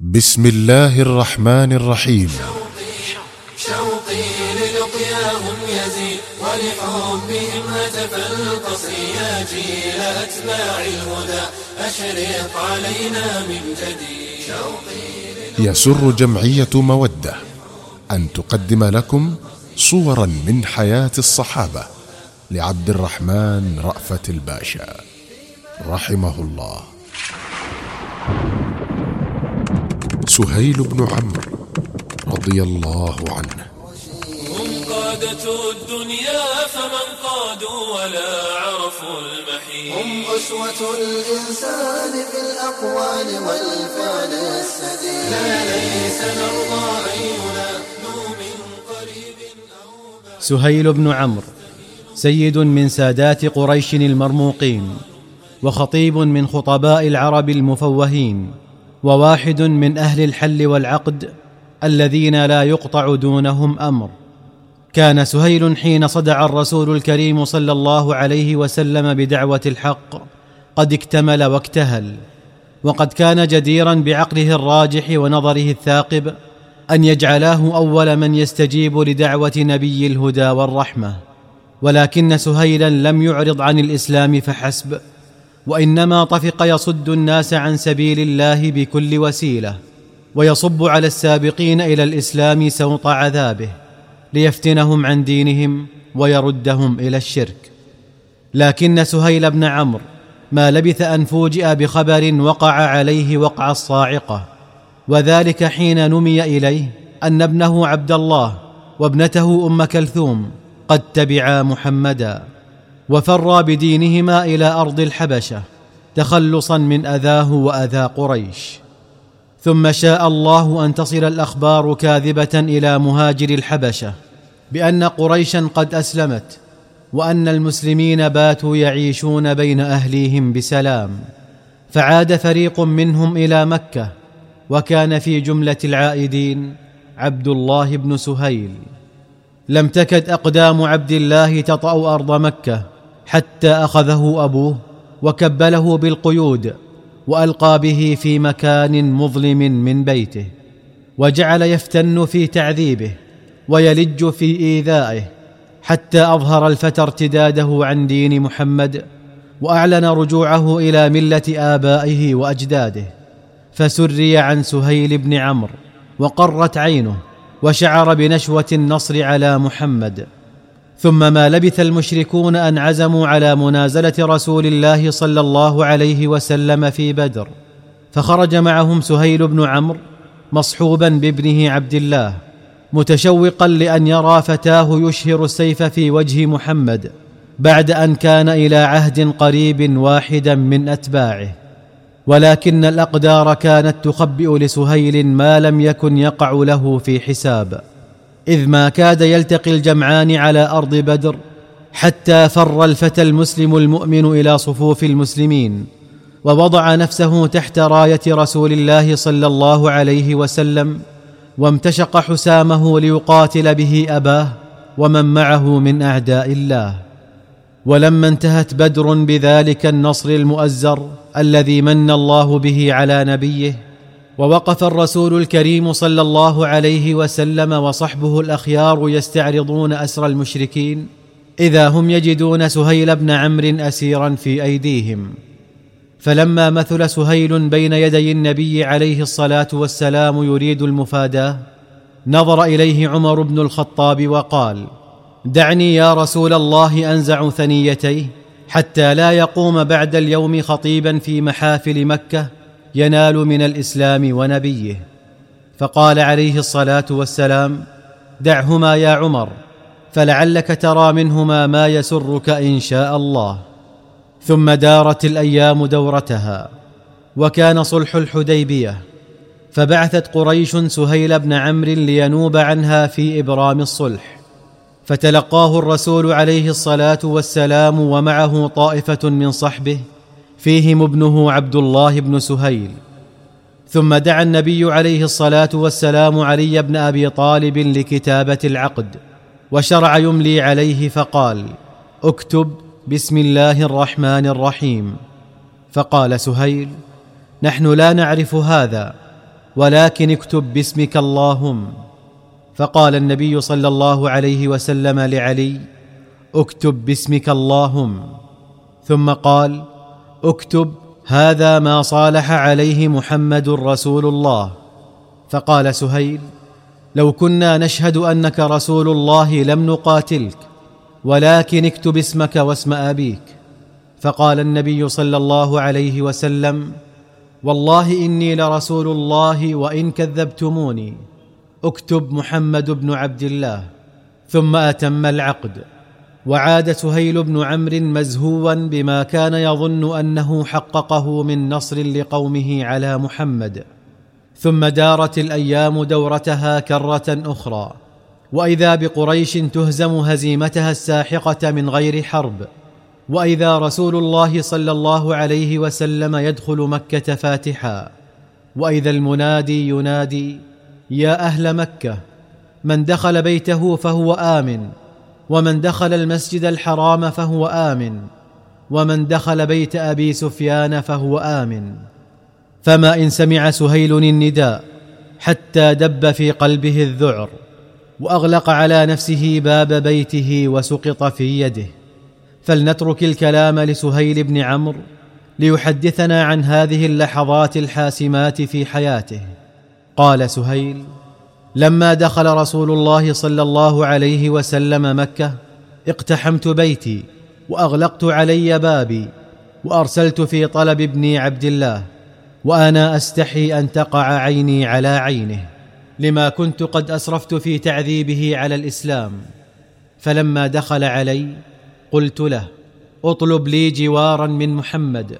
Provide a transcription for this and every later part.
بسم الله الرحمن الرحيم. شوقي للقياهم يزيد ولحبهم هتف القصر يا جيل أتباع الهدى أشرق علينا من جديد شوقي يسر جمعية مودة أن تقدم لكم صورا من حياة الصحابة لعبد الرحمن رأفت الباشا. رحمه الله. سهيل بن عمرو رضي الله عنه. هم قادة الدنيا فمن قادوا ولا عرفوا المحيط. هم أسوة الإنسان في الأقوال والفعل السديد. لا ليس نرضى أن ينادوا من قريب أو بعيد. سهيل بن عمرو سيد من سادات قريش المرموقين وخطيب من خطباء العرب المفوهين وواحد من أهل الحل والعقد الذين لا يقطع دونهم أمر. كان سهيل حين صدع الرسول الكريم صلى الله عليه وسلم بدعوة الحق قد اكتمل واكتهل. وقد كان جديرا بعقله الراجح ونظره الثاقب أن يجعلاه أول من يستجيب لدعوة نبي الهدى والرحمة. ولكن سهيلا لم يعرض عن الإسلام فحسب. وإنما طفق يصد الناس عن سبيل الله بكل وسيلة ويصب على السابقين إلى الإسلام سوط عذابه ليفتنهم عن دينهم ويردهم إلى الشرك. لكن سهيل بن عمرو ما لبث أن فوجئ بخبر وقع عليه وقع الصاعقة وذلك حين نمي إليه أن ابنه عبد الله وابنته أم كلثوم قد تبعا محمدا. وفرا بدينهما إلى أرض الحبشة تخلصا من أذاه وأذى قريش. ثم شاء الله أن تصل الأخبار كاذبة إلى مهاجر الحبشة بأن قريشا قد أسلمت وأن المسلمين باتوا يعيشون بين أهليهم بسلام. فعاد فريق منهم إلى مكة وكان في جملة العائدين عبد الله بن سهيل. لم تكد أقدام عبد الله تطأ أرض مكة حتى أخذه أبوه وكبله بالقيود وألقى به في مكان مظلم من بيته وجعل يفتن في تعذيبه ويلج في إيذائه حتى أظهر الفتى ارتداده عن دين محمد وأعلن رجوعه إلى ملة آبائه وأجداده فسري عن سهيل بن عمرو وقرت عينه وشعر بنشوة النصر على محمد. ثم ما لبث المشركون أن عزموا على منازلة رسول الله صلى الله عليه وسلم في بدر فخرج معهم سهيل بن عمرو مصحوبا بابنه عبد الله متشوقا لأن يرى فتاه يشهر السيف في وجه محمد بعد أن كان إلى عهد قريب واحدا من أتباعه. ولكن الأقدار كانت تخبئ لسهيل ما لم يكن يقع له في حساب. إذ ما كاد يلتقي الجمعان على أرض بدر حتى فر الفتى المسلم المؤمن إلى صفوف المسلمين ووضع نفسه تحت راية رسول الله صلى الله عليه وسلم وامتشق حسامه ليقاتل به أباه ومن معه من أعداء الله. ولما انتهت بدر بذلك النصر المؤزر الذي من الله به على نبيه ووقف الرسول الكريم صلى الله عليه وسلم وصحبه الأخيار يستعرضون أسر المشركين إذا هم يجدون سهيل بن عمرو أسيرا في أيديهم. فلما مثل سهيل بين يدي النبي عليه الصلاة والسلام يريد المفاداة نظر إليه عمر بن الخطاب وقال دعني يا رسول الله أنزع ثنيتيه حتى لا يقوم بعد اليوم خطيبا في محافل مكة ينال من الإسلام ونبيه. فقال عليه الصلاة والسلام دعهما يا عمر فلعلك ترى منهما ما يسرك إن شاء الله. ثم دارت الأيام دورتها وكان صلح الحديبية. فبعثت قريش سهيل بن عمرو لينوب عنها في إبرام الصلح. فتلقاه الرسول عليه الصلاة والسلام ومعه طائفة من صحبه فيهم ابنه عبد الله بن سهيل. ثم دعا النبي عليه الصلاة والسلام علي بن أبي طالب لكتابة العقد وشرع يملي عليه فقال اكتب بسم الله الرحمن الرحيم فقال سهيل نحن لا نعرف هذا ولكن اكتب باسمك اللهم فقال النبي صلى الله عليه وسلم لعلي اكتب باسمك اللهم ثم قال اكتب هذا ما صالح عليه محمد رسول الله. فقال سهيل لو كنا نشهد أنك رسول الله لم نقاتلك ولكن اكتب اسمك واسم أبيك. فقال النبي صلى الله عليه وسلم والله إني لرسول الله وإن كذبتموني. اكتب محمد بن عبد الله ثم أتم العقد. وعاد سهيل بن عمرو مزهوا بما كان يظن أنه حققه من نصر لقومه على محمد. ثم دارت الأيام دورتها كرة أخرى. وإذا بقريش تهزم هزيمتها الساحقة من غير حرب. وإذا رسول الله صلى الله عليه وسلم يدخل مكة فاتحا. وإذا المنادي ينادي يا أهل مكة من دخل بيته فهو آمن. ومن دخل المسجد الحرام فهو آمن ومن دخل بيت أبي سفيان فهو آمن. فما إن سمع سهيل النداء حتى دب في قلبه الذعر وأغلق على نفسه باب بيته وسقط في يده. فلنترك الكلام لسهيل بن عمرو ليحدثنا عن هذه اللحظات الحاسمات في حياته. قال سهيل لما دخل رسول الله صلى الله عليه وسلم مكة اقتحمت بيتي وأغلقت علي بابي وأرسلت في طلب ابني عبد الله وأنا أستحي أن تقع عيني على عينه لما كنت قد أسرفت في تعذيبه على الإسلام. فلما دخل علي قلت له اطلب لي جوارا من محمد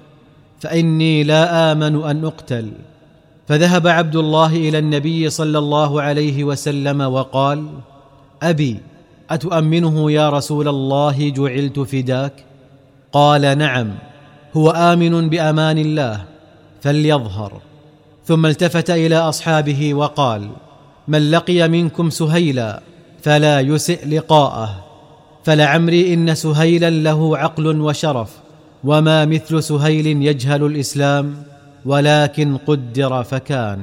فإني لا آمن أن أقتل. فذهب عبد الله إلى النبي صلى الله عليه وسلم وقال أبي أتؤمنه يا رسول الله جعلت فداك؟ قال نعم هو آمن بأمان الله فليظهر. ثم التفت إلى أصحابه وقال من لقي منكم سهيلا فلا يسئ لقاءه فلعمري إن سهيلا له عقل وشرف وما مثل سهيل يجهل الإسلام؟ ولكن قدر فكان.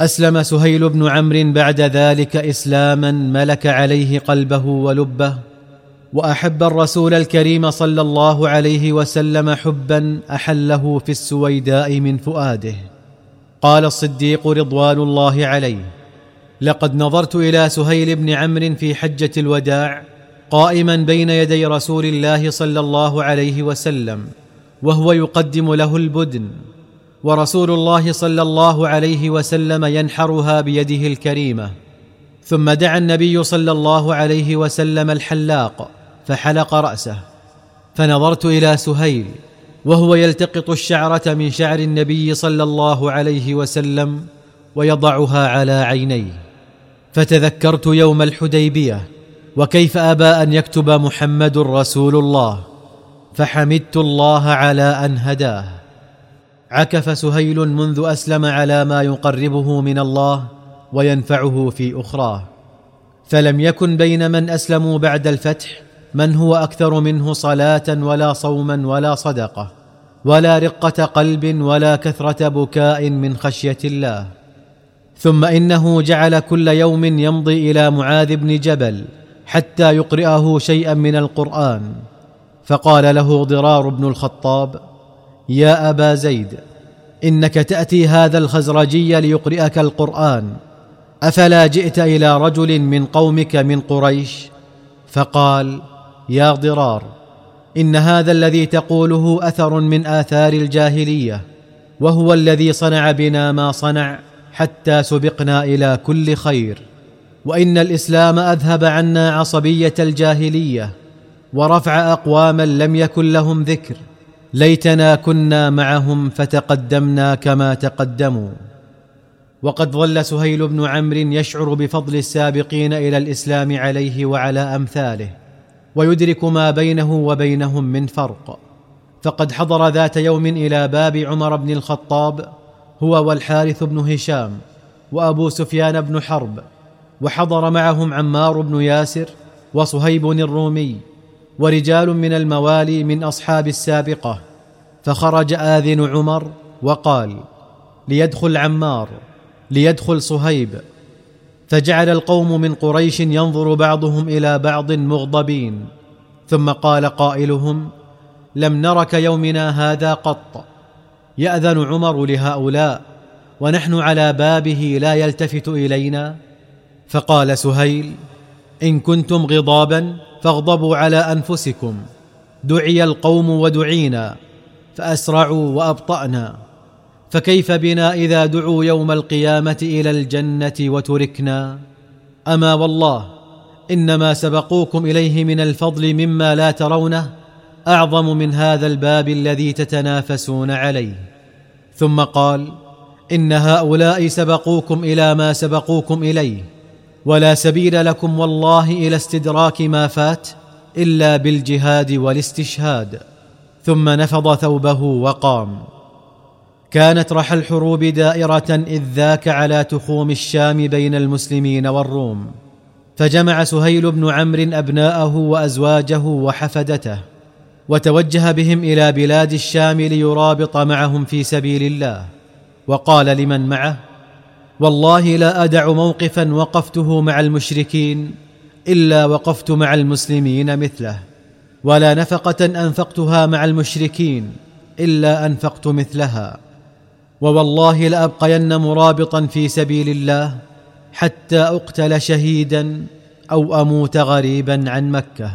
أسلم سهيل بن عمرو بعد ذلك إسلاما ملك عليه قلبه ولبه وأحب الرسول الكريم صلى الله عليه وسلم حبا أحله في السويداء من فؤاده. قال الصديق رضوان الله عليه لقد نظرت إلى سهيل بن عمرو في حجة الوداع قائما بين يدي رسول الله صلى الله عليه وسلم وهو يقدم له البدن. ورسول الله صلى الله عليه وسلم ينحرها بيده الكريمة. ثم دعا النبي صلى الله عليه وسلم الحلاق فحلق رأسه. فنظرت إلى سهيل وهو يلتقط الشعرة من شعر النبي صلى الله عليه وسلم ويضعها على عينيه. فتذكرت يوم الحديبية وكيف أبى أن يكتب محمد رسول الله فحمدت الله على أن هداه. عكف سهيل منذ أسلم على ما يقربه من الله وينفعه في أخراه. فلم يكن بين من أسلموا بعد الفتح من هو أكثر منه صلاة ولا صوما ولا صدقة ولا رقة قلب ولا كثرة بكاء من خشية الله. ثم إنه جعل كل يوم يمضي إلى معاذ بن جبل حتى يقرئه شيئا من القرآن. فقال له ضرار بن الخطاب يا أبا زيد إنك تأتي هذا الخزرجي ليقرئك القرآن. أفلا جئت إلى رجل من قومك من قريش؟ فقال يا ضرار إن هذا الذي تقوله أثر من آثار الجاهلية وهو الذي صنع بنا ما صنع حتى سبقنا إلى كل خير. وإن الإسلام أذهب عنا عصبية الجاهلية ورفع أقواما لم يكن لهم ذكر. ليتنا كنا معهم فتقدمنا كما تقدموا. وقد ظل سهيل بن عمرو يشعر بفضل السابقين إلى الإسلام عليه وعلى أمثاله ويدرك ما بينه وبينهم من فرق. فقد حضر ذات يوم إلى باب عمر بن الخطاب هو والحارث بن هشام وأبو سفيان بن حرب وحضر معهم عمار بن ياسر وصهيب الرومي. ورجال من الموالي من أصحاب السابقة. فخرج آذن عمر وقال ليدخل عمار ليدخل صهيب. فجعل القوم من قريش ينظر بعضهم إلى بعض مغضبين. ثم قال قائلهم لم نر كيومنا هذا قط. يأذن عمر لهؤلاء ونحن على بابه لا يلتفت إلينا؟ فقال سهيل إن كنتم غضابا فاغضبوا على أنفسكم. دعي القوم ودعينا فأسرعوا وأبطأنا. فكيف بنا إذا دعوا يوم القيامة إلى الجنة وتركنا؟ أما والله إنما سبقوكم إليه من الفضل مما لا ترونه أعظم من هذا الباب الذي تتنافسون عليه. ثم قال إن هؤلاء سبقوكم إلى ما سبقوكم إليه. ولا سبيل لكم والله إلى استدراك ما فات إلا بالجهاد والاستشهاد. ثم نفض ثوبه وقام. كانت رحى الحروب دائرة إذ ذاك على تخوم الشام بين المسلمين والروم. فجمع سهيل بن عمرو أبناءه وأزواجه وحفدته وتوجه بهم إلى بلاد الشام ليرابط معهم في سبيل الله. وقال لمن معه؟ والله لا أدع موقفا وقفته مع المشركين إلا وقفت مع المسلمين مثله ولا نفقة أنفقتها مع المشركين إلا أنفقت مثلها. ووالله لأبقين مرابطا في سبيل الله حتى أقتل شهيدا أو أموت غريبا عن مكة.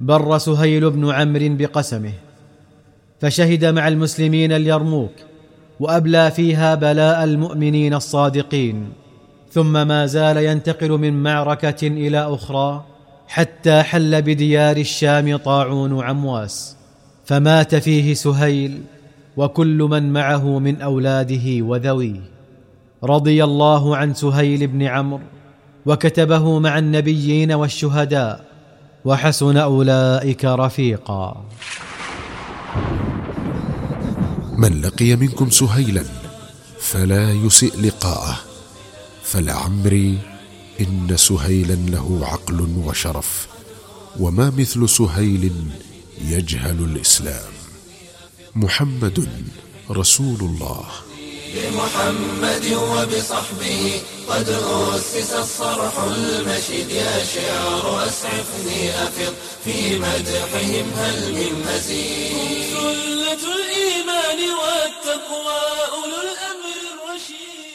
بر سهيل بن عمرو بقسمه فشهد مع المسلمين اليرموك وأبلى فيها بلاء المؤمنين الصادقين. ثم ما زال ينتقل من معركة إلى أخرى حتى حل بديار الشام طاعون عمواس فمات فيه سهيل وكل من معه من أولاده وذويه. رضي الله عن سهيل بن عمرو وكتبه مع النبيين والشهداء وحسن أولئك رفيقا. من لقي منكم سهيلا فلا يسئ لقاءه. فلعمري إن سهيلا له عقل وشرف وما مثل سهيل يجهل الإسلام. محمد رسول الله. بمحمد وبصحبه قد أسس الصرح المشيد يا شعر أسعفني أفض في مدحهم هل من مزيد. سلة الإيمان والتقوى أولو الأمر الرشيد.